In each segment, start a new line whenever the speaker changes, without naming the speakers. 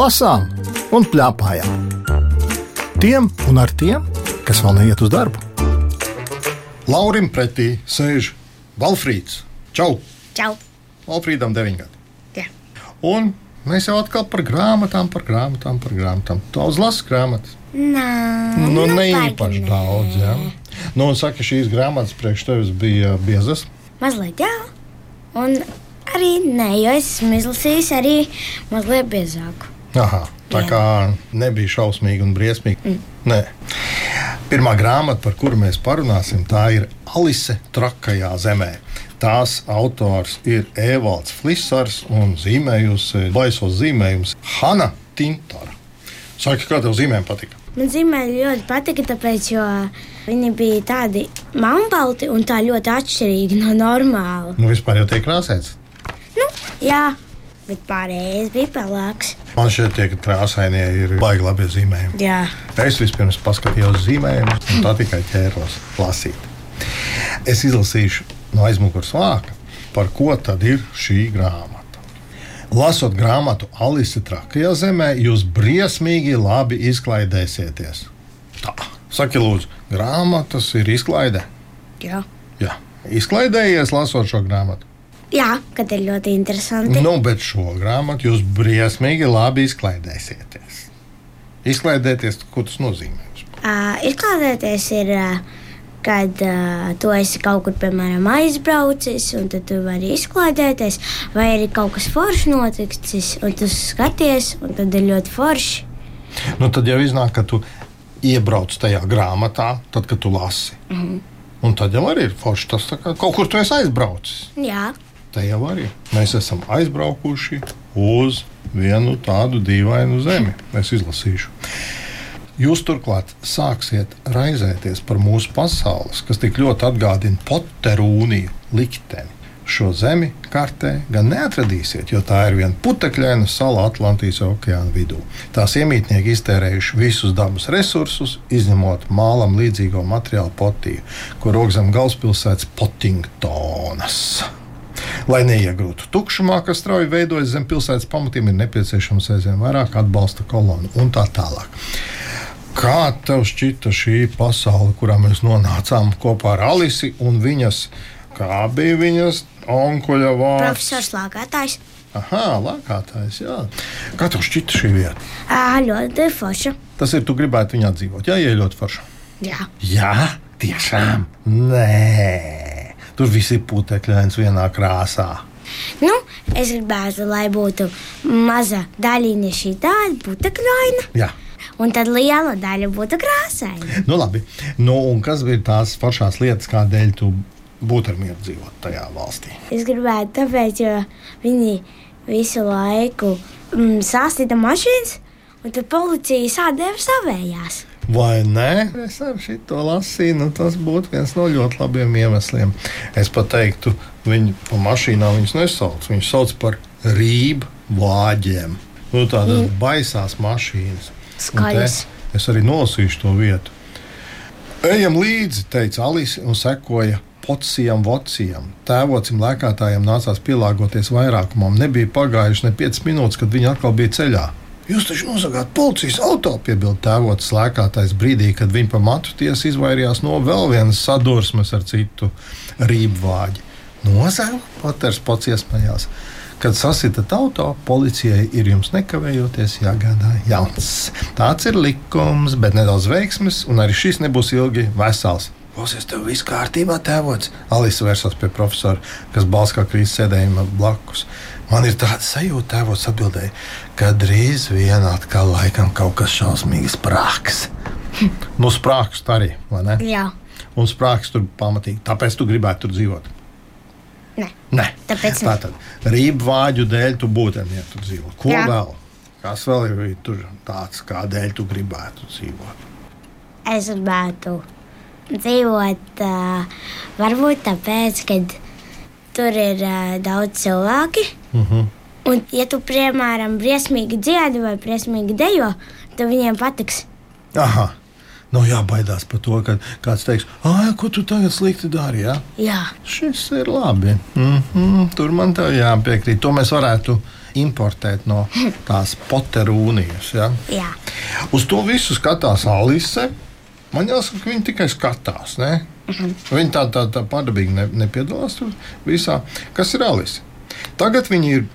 lasām un plēpājām. Tiem un ar tiem, kas vēl neiet uz darbu.
Laurim pretī sēž Valfrīds. Čau!
Čau!
Valfrīdam 9 gadi.
Jā.
Un mēs jau atkal par grāmatām, par grāmatām, par grāmatām. Daudz lasu grāmatas.
Nā,
Nu, ne
baigi
īpaši
nē.
daudz. Ja? Nu, un saka, šīs grāmatas priekš tevis bija biezas.
Mazliet, jā. Un arī nē, jo es esmu izlasījis arī mazliet biezāku.
Aha, tā
Jā.
kā nebija šausmīgi un briesmīgi. Mm. Nē. Pirmā grāmata, par kuru mēs parunāsim, tā ir Alise Trakajā zemē. Tās autors ir Evalds Flisars un zīmējusi baisos zīmējumus Hanna Tintora. Saka, kā tev zīmējumi patika?
Man zīmēji ļoti patika, tāpēc, jo viņi bija tādi melnbalti un tā ļoti atšķirīgi no normāla.
Nu, vispār jau tiek krāsēts.
Nu, jā, bet pārējais bija pelēks.
Man šeit tie krāsainie ir baigi labi zīmējumi.
Jā,
Es vispirms paskatījos zīmējumus, un tā tikai ķēros lasīt. Es izlasīšu no aizmugures vāka, par ko tad ir šī grāmata. Lasot grāmatu Alise Trakajā zemē, jūs briesmīgi labi izklaidēsieties. Tā, saki, lūdzu, grāmatas ir izklaide.
jā.
Jā, izklaidējies lasot šo grāmatu.
Jā kad ir ļoti interesanti.
Nu, bet šo grāmatu jūs briesmīgi labi izklaidēsieties. Izklaidēties, ko tas nozīmē?
Uh, izklaidēties ir, uh, kad uh, tu esi kaut kur, piemēram, aizbraucis, un tad tu vari izklaidēties, vai arī kaut kas foršs noticis, un tu skaties, un tad ir ļoti forši.
Nu, tad jau iznāk, ka tu iebrauc tajā grāmatā, tad, kad tu lasi. Mm. -hmm. Un tad jau arī ir forši. Tas kā kaut kur tu esi aizbraucis.
Jā,
Te jau arī mēs esam aizbraukuši uz vienu tādu dīvainu zemi. Es izlasīšu. Jūs turklāt sāksiet raizēties par mūsu pasaules, kas tik ļoti atgādina Potterūniju likteni. Šo zemi kartē gan neatradīsiet, jo tā ir viena putekļaina sala Atlantijas okeāna vidū. Tās iemītnieki iztērējuši visus dabas resursus, izņemot mālam līdzīgo materiālu potiju, kur aug zem galvaspilsētas Pottingtonas. Lai neiegūtu tukšumā, kas strauji veidojas zem pilsētas pamatiem, ir nepieciešams aizvien vairāk atbalsta kolonu un tā tālāk. Kā tev šķita šī pasaule, kurā mēs nonācām kopā ar Alisi un viņas, kā bija viņas onkuļa vārds?
profesors Lāgātājs.
Aha, lākātājs, jā. Kā tev šķita šī vieta?
Ā, ļoti forša.
Tas ir, tu gribētu viņā dzīvot, jā, ja ļoti forša.
Jā,
Jā, tiešām. Nē, tur viss ir putekļains vienā krāsā.
nu, es gribētu, lai būtu maza daļiņa šī tāda putekļaina,
Jā.
un tad liela daļa būtu krāsaina.
Nu, labi. Nu, un kas bija tās pašās lietas, kādēļ tu būtu ar mieru dzīvot tajā valstī?
Es gribētu, tāpēc, jo viņi visu laiku mm, sasita mašīnas, un tad policija sādēva savējās.
Vai ne? Es ar šo lasīju, nu, tas būtu viens no ļoti labiem iemesliem. Es pat teiktu, viņi pa mašīnām viņus nesauc. Viņus sauc par rību vāģiem. Nu, tādas mm. baisās mašīnas.
Skaļas.
Es arī nolasīšu to vietu. Ejam līdzi, teica Alise, un sekoja pocijam, vocijam. Tēvocim lēkātājiem nācās pielāgoties vairākumam. Nebija pagājuši ne 5 minūtes, kad viņi atkal bija ceļā. Jūs taču nosagāt policijas auto, piebilda tēvots lēkātais brīdī, kad viņi pa matu tiesu izvairījās no vēl vienas sadursmes ar citu rību vāģi. Nozaga, Poters pats iesmējās. Kad sasitat auto, policijai ir jums nekavējoties jāgādā jauns. Tāds ir likums, bet nedaudz veiksmes, un arī šis nebūs ilgi vesels. Klausies, tev viss kārtībā, tēvots. Alisa vērsās pie profesora, kas balss kā krīzes sēdējuma blakus. Man ir tāda sajūta, tēvots atbildēja, ka drīz vien atkal laikam kaut kas šausmīgi sprāgs. nu, sprāgs tā arī, vai ne?
Jā,
Un sprāgs tur pamatīgi. Tāpēc tu gribētu tur dzīvot.
Nē.
Nē.
Tāpēc ne.
Tātad rību vāģu dēļ tu būtu ja tur dzīvo. Ko
Jā.
vēl? Kas vēl ir tur tāds, kādēļ tu gribētu dzīvot?
es gribētu dzīvot, varbūt tāpēc, ka tur ir daudz cilvēki.
Uh -huh.
Un, ja tu, piemēram, briesmīgi dziedi vai briesmīgi dejo, tad viņiem patiks.
Aha. Nav jābaidās par to, ka kāds teiks, ah, ko tu tagad slikti dari. Ja?
Jā,
Šis ir labi. Mm -hmm, tur man tā jāpiekrīt. To mēs varētu importēt no tās poterūnijas. Ja?
Jā.
Uz to visu skatās Alise. Man jāsaka, ka viņi tikai skatās. Ne? Viņi tā, tā, tā padabīgi ne, nepiedalās tur visā. Kas ir Alise? Tagad viņi ir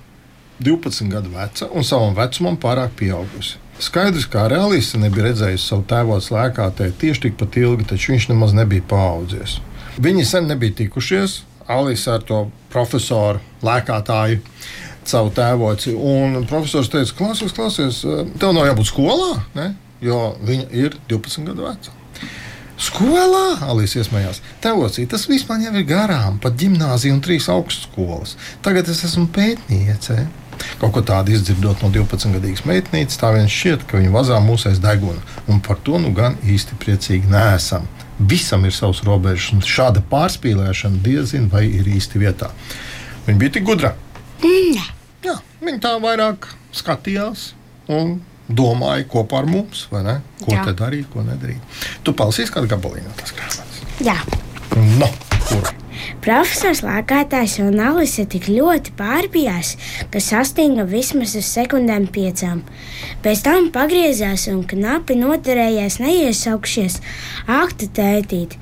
12 gadu veca un savam vecumam pārāk pieaugusi. Skaidrs, ka Alise nebija redzējusi savu tēvotu slēgātē tieši tikpat ilgi, taču viņš nemaz nebija paaudzies. Viņi sen nebija tikušies. Alise ar to profesoru lēkātāju savu tēvoci. Un profesors teica, klausies, klausies, tev nav jābūt skolā, ne? jo viņa ir 12 gadu veca. Skolā, Alisa iesmējās. Teocī, tas viss man jau ir garām, pat gimnāzija un trīs augstskolas. Tagad es esmu pētniece. Kaut ko tādu izdzirdot no 12-gadīgas meitnītes, tā viens šķiet, ka viņa vazā mūsēs deguna. Un par to nu gan īsti priecīgi neesam. Visam ir savs robežas, un šāda pārspīlēšana diezin vai ir īsti vietā. Viņa bija tik gudra.
Nē.
Jā, viņa tā vairāk skatījās un domāja kopā ar mums? Ko
Jā.
te darīt, ko nedarīt. Tu palasīsi kādu gabaliņu no tās grāmatas.
Jā.
No, kur?
Profesors Lākātājs un Alise tik ļoti pārbijās, ka sastinga vismaz uz sekundēm piecām. Pēc tam pagriezās un knapi noturējās neiesaukšies akta tētīt.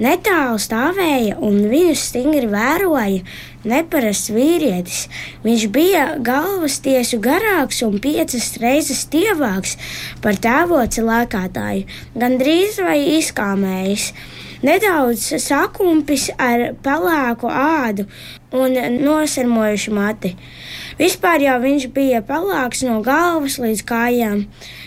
Netālu stāvēja un viņu stingri vēroja neparasts vīrietis. Viņš bija galvas tiesu garāks un piecas reizes stievāks par tēvoci lēkātāju, gandrīz vai izkāmējis. Nedaudz sakumpis ar pelēku ādu un nosarmojušu mati. Vispār jau viņš bija pelēks no galvas līdz kājām,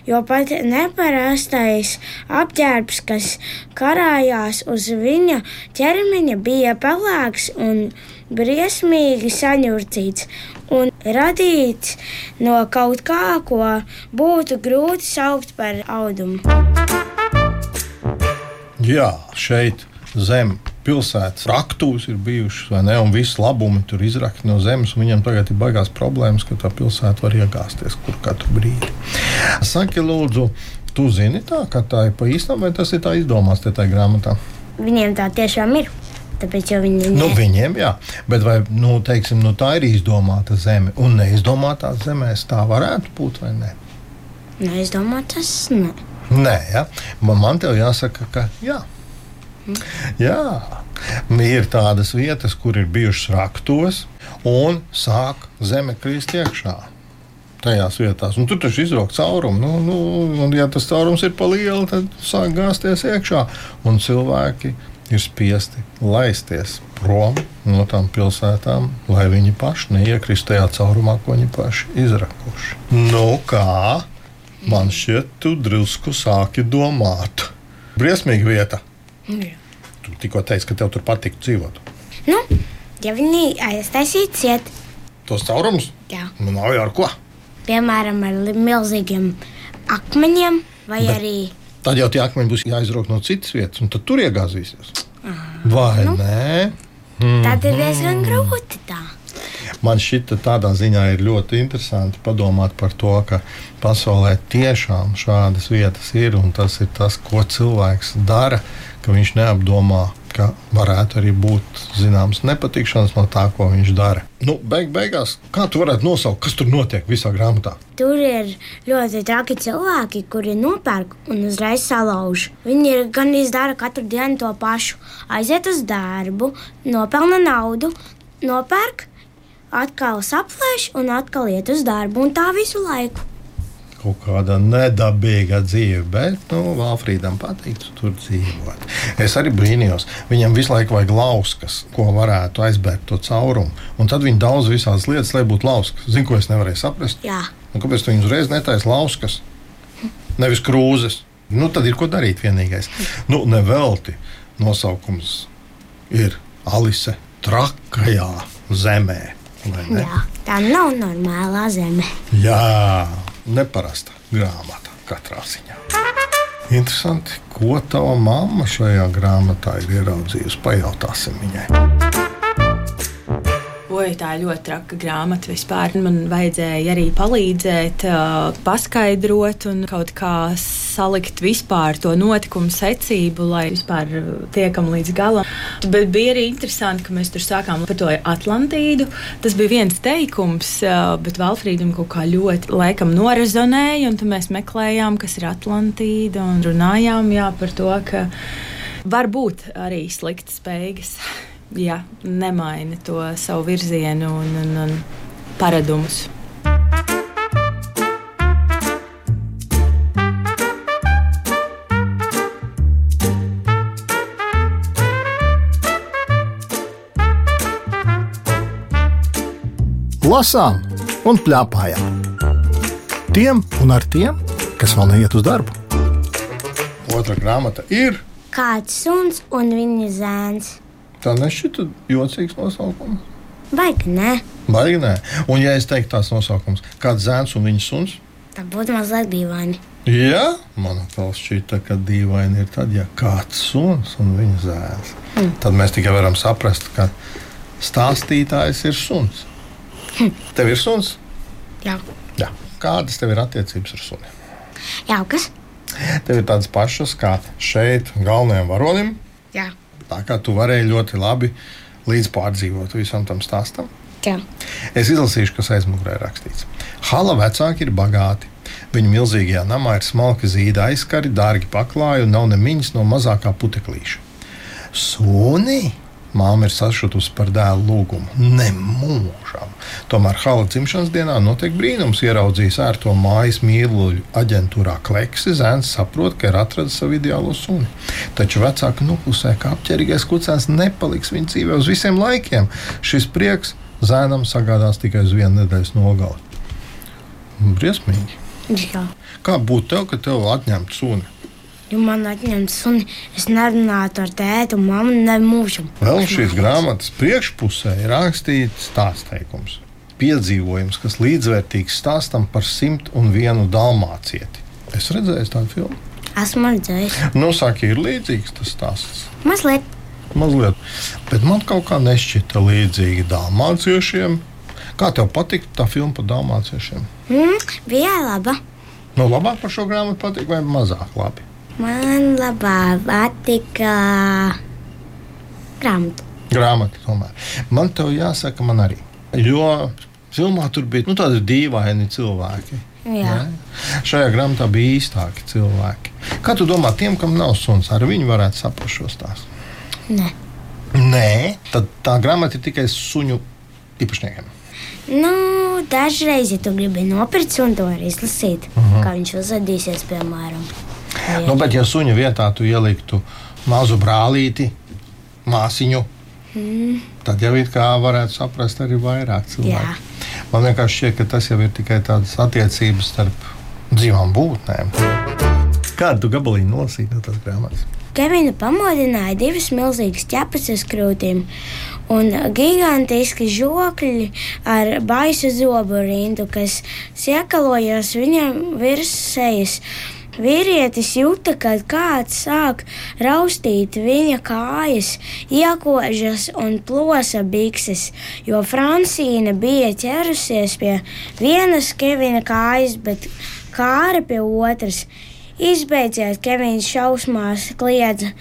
jo pat neparastais apģērbs, kas karājās uz viņa ķermeņa, bija pelēks un briesmīgi saņurcīts un radīts no kaut kā, ko būtu grūti saukt par audumu.
Jā, šeit zem pilsētas raktūs ir bijušas, vai ne? Un viss labumi tur izrakti no zemes. un Viņam tagad ir baigās problēmas, ka tā pilsēta var iegāzties kur katru brīdi. Saki, lūdzu, tu zini tā, ka tā ir pa īstam, vai tas ir tā izdomāts te tajā grāmatā?
Viņiem tā tiešām ir. Tāpēc jau viņi
Nu,
ne-
viņiem, jā, bet vai nu, teiksim, nu, tā ir izdomāta zeme, un neizdomātā zemē tā varētu būt vai ne?
neizdomā tas. Ne.
Nē, ja? man, man te jāsaka, ka jā. jā. Ir tādas vietas, kur ir bijušas raktos, un sāk zeme krist iekšā. Tajās vietās, un tur taču izrauga caurumu. Nu, nu, un, ja tas caurums ir pa lielu, tad sāk gāzties iekšā. Un cilvēki ir spiesti laisties prom no tām pilsētām, lai viņi paši neiekristu tajā caurumā, ko viņi paši izrakuši. Nu, kā? Man šķiet, tu drusku sāki domāt. Briesmīga vieta. Tu tikko teici, ka tev tur patīk dzīvot.
Nu, ja viņi aiztaisītu ciet,
Tos caurumus
jā.
nu, nav jau ar ko.
piemēram, ar milzīgiem akmeņiem, vai Bet. arī
Tad jau tie akmeņi būs jāizrauga no citas vietas, un tad tur iegāzīsies. Vai nu? nē?
tad ir diezgan grūti tā.
Man šķita tādā ziņā ir ļoti interesanti padomāt par to, ka pasaulē tiešām šādas vietas ir, un tas ir tas, ko cilvēks dara, ka viņš neapdomā, ka varētu arī būt zināmas nepatikšanas no tā, ko viņš dara. Nu, beig beigās, kā tu varētu nosaukt, kas tur notiek visā grāmatā?
Tur ir ļoti traki cilvēki, kuri nopērk un uzreiz salauž. Viņi ir gan izdara katru dienu to pašu. Aiziet uz darbu, nopelna naudu, nopērk, atkal saplēš un atkal iet uz darbu, un tā visu laiku.
Kaut kāda nedabīga dzīve, bet nu, Valfrīdam patīk tur dzīvot. Es arī brīnījos. Viņam visu laiku vajag lauskas, ko varētu aizbērt to caurumu. Un tad viņi daudz visādas lietas, lai būtu lauskas. Zinu, ko es nevarēju saprast.
Jā,
Un kāpēc viņi uzreiz netaisa lauskas? Nevis krūzes. Nu, tad ir ko darīt vienīgais. Nu, nevelti nosaukums ir Alise trakajā zemē.
Jā, tā nav normālā zeme.
Jā, neparasta grāmata katrā ziņā. Interesanti, ko tava mamma šajā grāmatā ir ieraudzījusi. Pajautāsim viņai.
Oi, tā ir ļoti traka grāmata vispār. Man vajadzēja arī palīdzēt, uh, paskaidrot un kaut kā salikt vispār to notikumu secību, lai vispār tiekam līdz galam. Bet bija arī interesanti, ka mēs tur sākām par to Atlantīdu. Tas bija viens teikums, uh, bet Valfrīdam kaut kā ļoti laikam norezonēja, un tad mēs meklējām, kas ir Atlantīda, un runājām jā, par to, ka var būt arī sliktas beigas ja nemaina to savu virzienu un, un, un paradumus.
Lasām un plēpājām. Tiem un ar tiem, kas vēl neiet uz darbu.
Otra grāmata ir.
Kāds suns un viņa zēns.
Tā nešķita jocīgs nosaukums.
Baigi, nē,
Baigi nē. Un, ja es teiktu tās nosaukums, kāds zēns un viņa suns,
tā būtu mazliet dīvaini.
Jā, man atkal šķita, ka dīvaini ir tad, ja kāds suns un viņa zēns. Mm. Tad mēs tikai varam saprast, ka stāstītājs ir suns. Tev ir suns?
Jā,
Jā. Kādas tev ir attiecības ar suni?
jaukas.
Tev ir tādas pašas kā šeit, galvenajam varonim.
Jā,
Tā kā tu varēji ļoti labi līdz pārdzīvot visam tam stāstam.
jā.
Es izlasīšu, kas aizmugurē rakstīts. Hala vecāki ir bagāti. Viņa milzīgajā namā ir smalki zīda aizkari, dārgi paklāji un nav nemiņas no mazākā puteklīša. Suni! Māma ir sašutusi par dēlu lūgumu. Nemūžam. Tomēr Hala dzimšanas dienā notiek brīnums. Ieraudzījis ērto mājas mīluļu aģentūrā Kleksi. Zēns saprot, ka ir atradzis savu ideālo suni. Taču vecāki noklusē, ka apģērbīgais kucēns nepaliks viņa dzīvē uz visiem laikiem. Šis prieks zēnam sagādās tikai uz vienu nedēļas nogali. Briesmīgi.
jā.
Kā būtu tev, ka tev atņemtu suni?
Ja man atņemts suni, es nerunātu ar tēti un mammu nemūžam.
Vēl šīs grāmatas priekšpusē ir rakstīts tāds teikums. Piedzīvojums, kas līdzvērtīgs stāstam par simt un vienu dalmācieti. Es redzēju tādu filmu.
Esmu redzējis.
Nu, saka, ir līdzīgs tas stāsts.
Mazliet.
Mazliet. Bet man kaut kā nešķita līdzīga dalmāciešiem. Kā tev patika tā filma par dalmāciešiem?
Mm, bija laba.
Nu, labāk par šo grāmatu patīk vai mazāk labi?
Man labāk patika grāmata.
Grāmata tomēr. Man te jāsaka, man arī. Jo filmā tur bija nu, tādi dīvaini cilvēki.
Jā.
Ne? Šajā grāmatā bija īstāki cilvēki. Kā tu domā, tiem, kam nav suns, ar viņu varētu saprast šo stāstu?
Nē.
Nē, tad tā grāmata ir tikai suņu īpašniekiem.
Nu, dažreiz, ja tu gribi nopirkt sunu, to var izlasīt. Uh -huh. Kā viņš uzvedīsies, piemēram.
Nu, bet, ja suņu vietā tu ieliktu mazu brālīti, māsiņu, mm. tad jau it kā varētu saprast arī vairāk cilvēku.
Jā.
Man vienkārši šķiet, ka tas jau ir tikai tādas attiecības starp dzīvām būtnēm. Kādu tu gabaliņu nolasīji no tās grāmatas?
Kevina pamodināja divas milzīgas ķepas uz krūtīm un gigantiski žokļi ar baisu zobu rindu, kas siekalojās viņam virs sejas. Vīrietis jūta, ka kāds sāk raustīt viņa kājas, iekožas un plosa bikses, jo Francīna bija ķerusies pie vienas Kevina kājas, bet kāra pie otras. Izbeidziet, Kevins šausmās kliedza: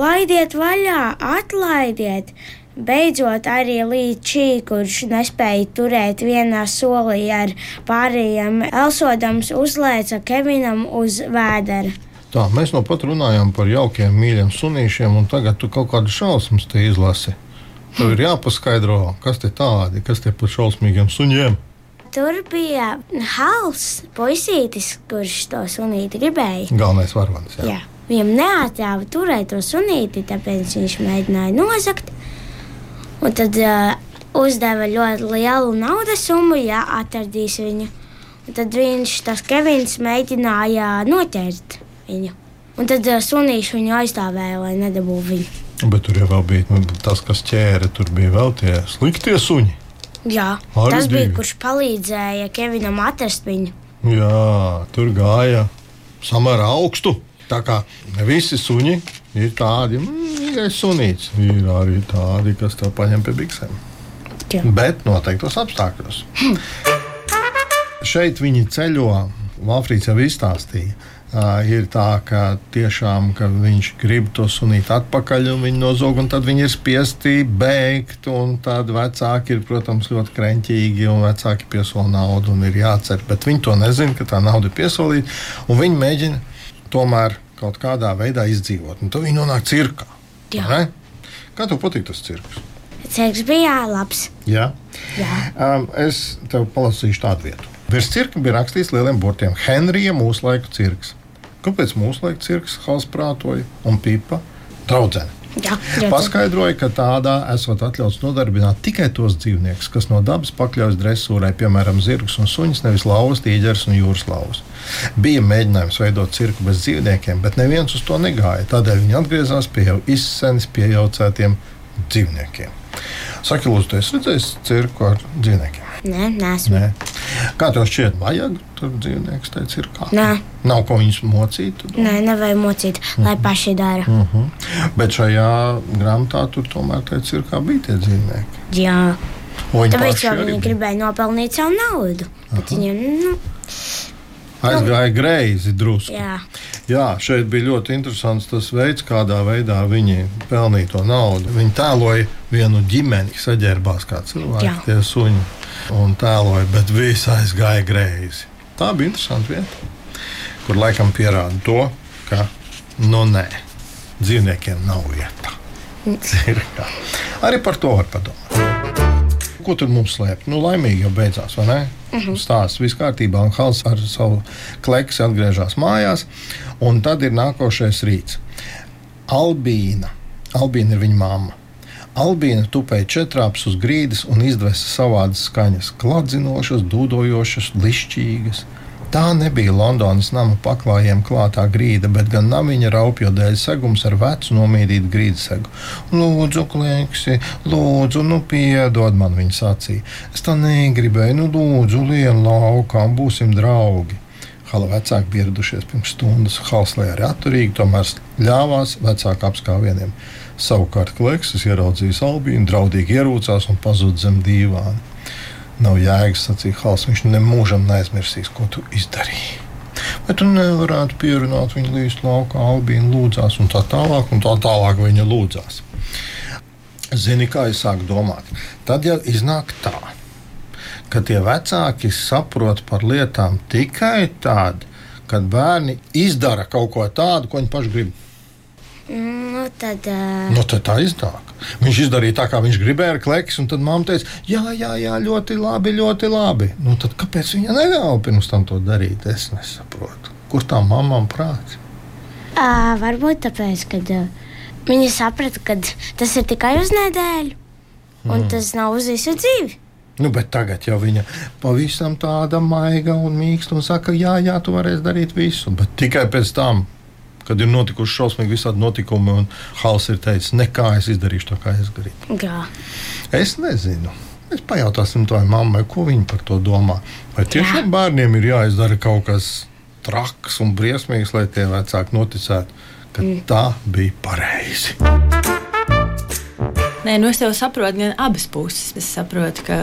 Laidiet vaļā, atlaidiet! Beidzot, arī līdz šī, kurš nespēja turēt vienā solī ar pārējiem, Elsodams uzlēca Kevinam uz vēdera.
Tā, mēs no pat runājām par jaukiem, mīļiem sunīšiem, un tagad tu kaut kādu šausmas te izlasi. Tev ir jāpaskaidro, kas te tādi, kas te par šausmīgiem suņiem.
Tur bija Hals, puisītis, kurš to sunīti gribēja.
Galvenais varonis.
Viņam neatļāva turēt to sunīti, tāpēc viņš mēģināja nozagt. Un tad uh, uzdeva ļoti lielu naudas summu, ja atradīs viņu. Un tad viņš, tas Kevins, mēģināja noķert viņu. Un tad uh, sunīši viņu aizstāvēja, lai nedabūtu viņu.
Bet tur jau bija nu, tas, kas ķēra. Tur bija vēl tie sliktie suņi.
Jā,
Arī
tas bija,
divi.
kurš palīdzēja Kevinam atrast viņu.
Jā, tur gāja samērā augstu. Tā kā visi suņi ir tādi, mm, mīļais sunīts. Ir arī tādi, kas tev paņem pie biksēm.
Jā.
bet noteiktos apstākļos. Šeit viņi ceļo, Valfrīds jau izstāstīja. Uh, ir tā, ka tiešām ka viņš grib to sunīt atpakaļ, un viņi nozog, un tad viņi ir spiesti bēgt. Tad vecāki ir, protams, ļoti kreņķīgi, un vecāki piesola naudu, un ir jācer. Bet viņi to nezina, ka tā nauda ir piesolīta, un viņi mēģina tomēr kaut kādā veidā izdzīvot. Un tad viņi nonāk cirkā. Kā tev patīk tas cirks?
Cirks bija labs.
Jā.
Jā.
Um, es tev palasīšu tādu vietu. Virs cirka bija rakstīts lieliem burtiem Henrija mūsu laiku cirks. Kāpēc mūsu laiku cirks Hals prātoja un pipa draudzene?
Jā, redzu.
Paskaidroja, ka tādā esot atļauts nodarbināt tikai tos dzīvniekus, kas no dabas pakļaujas dresūrai, piemēram, zirgus un suņus, nevis lauvas, tīģeris un jūras lauvas. Bija mēģinājums veidot cirku bez dzīvniekiem, bet neviens uz to negāja. Tādēļ viņi atgriezās pie jau izsenis pieejaucētiem dzīvniekiem. Saki, Lūdzu, tu esi redzējis cirku ar dzīvniekiem?
Nē, nesmu.
Nē. Kā tev šķiet, vajag tur dzīvnieks tajā cirkā?
Nē.
Nav ko viņus mocīt.
Nē, nevajag mocīt, lai paši dara.
Uh -huh. Bet šajā grāmatā tur tomēr tajā cirkā bija tie dzīvnieki.
Jā,
Viņi
tāpēc viņi gribēja nopelnīt savu naudu. Bet viņiem, nu,
aizgāja greizi drusku.
jā,
Jā, šeit bija ļoti interesants tas veids, kādā veidā viņi pelnīja to naudu. Viņi tēloja vienu ģimeni, kas saģērbās kā cilvēki, tie suņi. Un tēloja, bet viss aizgāja greizi. Tā bija interesanta vieta, kur laikam pierāda to, ka, nu nē, dzīvniekiem nav vieta. Cirkā. Arī par to var padomāt. Ko tur mums slēpt? Nu, laimīgi jau beidzās, vai ne? Mm -hmm. Stāsts viss kārtībā, un Hals ar savu kleksi atgriežas mājās. Un tad ir nākošais rīts. Albīna. Albīna ir viņa mamma. Albīna tupēja četrāpus uz grīdas un izdvesa savādas skaņas, kladzinošas, dūdojošas, lišķīgas. Tā nebija Londonas nama paklājiem klātā grīda, bet gan namiņa raupjo dēļ segums ar vecu nomīdītu grīdas segu. Lūdzu, klēksi, lūdzu, nu piedod man, viņa sacīja. Es tā negribēju, nu lūdzu, lienu laukām, būsim draugi. Hala vecāki bija ieradušies pirms stundas. Halslē arī atturīgi, tomēr ļāvās vecāku apskāvieniem. Savukārt Kleksis ieraudzījis Albīnu, draudīgi ierūcās un pazuda zem dīvāna. Nav jēgas, sacīja Hals, viņš nemūžam neaizmirsīs, ko tu izdarīji. Vai tu nevarētu pierunāt viņu līdz laukā, Albīna lūdzās, un tā tālāk, un tā tālāk viņa lūdzās. Zini, kā es sāku domāt? Tad jau iznāk tā, ka tie vecāki saprot par lietām tikai tad, kad bērni izdara kaut ko tādu, ko viņi paši grib.
Nu, tad. Uh,
Nu, tad tā iznāk. Viņš izdarīja tā, kā viņš gribēja ar kleksu, un tad mamma teica, jā, jā, jā, ļoti labi, ļoti labi. Nu, tad kāpēc viņa neļāva pirms tam to darīt? Es nesaprotu. Kur tā mamma prāts?
uh, varbūt tāpēc, ka uh, viņi saprata, ka tas ir tikai uz nedēļu, un
Mm.
tas nav uz visu dzīvi.
Nu, bet tagad jau viņa pavisam tāda maiga un mīksta un saka, jā, jā, tu varēsi darīt visu. Bet tikai pēc tam, kad ir notikuši šausmīgi visādi notikumi, un Hals ir teicis, nekā es izdarīšu to, kā es gribu.
Jā,
Es nezinu. Mēs pajautāsim to mammai, ko viņa par to domā. Vai tiešām bērniem ir jāizdara kaut kas traks un briesmīgs, lai tie vecāki noticētu, ka mm. tā bija pareizi.
Nē, nu es jau saprotu, gan abas puses. Es saprotu, ka,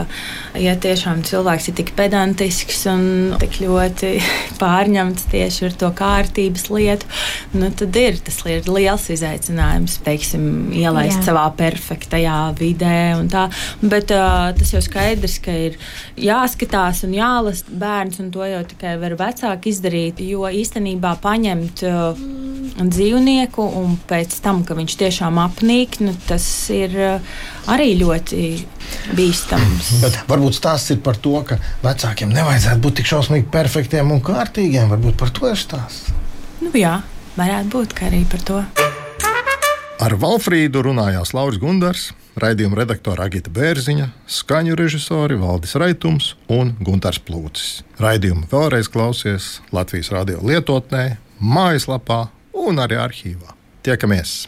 ja tiešām cilvēks ir tik pedantisks un tik ļoti pārņemts tieši ar to kārtības lietu, nu, tad ir tas ir liels izaicinājums, teiksim, ielaist
Jā.
Savā perfektajā vidē. un Tā. Bet uh, tas jau skaidrs, ka ir jāskatās un jālasa bērns, un to jau tikai var vecāki izdarīt. Jo īstenībā paņemt uh, dzīvnieku un pēc tam, ka viņš tiešām apnīk, nu, tas ir arī ļoti bīstams.
Bet varbūt stāsts ir par to, ka vecākiem nevajadzētu būt tik šausmīgi perfektiem un kārtīgiem. Varbūt par to ir stāsts.
Nu, jā, varētu būt ka arī par to.
Ar Valfrīdu runājās Lauris Gundars, raidījuma redaktora Agita Bērziņa, skaņu režisori Valdis Raitums un Gunārs Plūcis. Raidījumu vēlreiz klausies Latvijas radio lietotnē, mājaslapā un arī arhīvā. Tiekamies!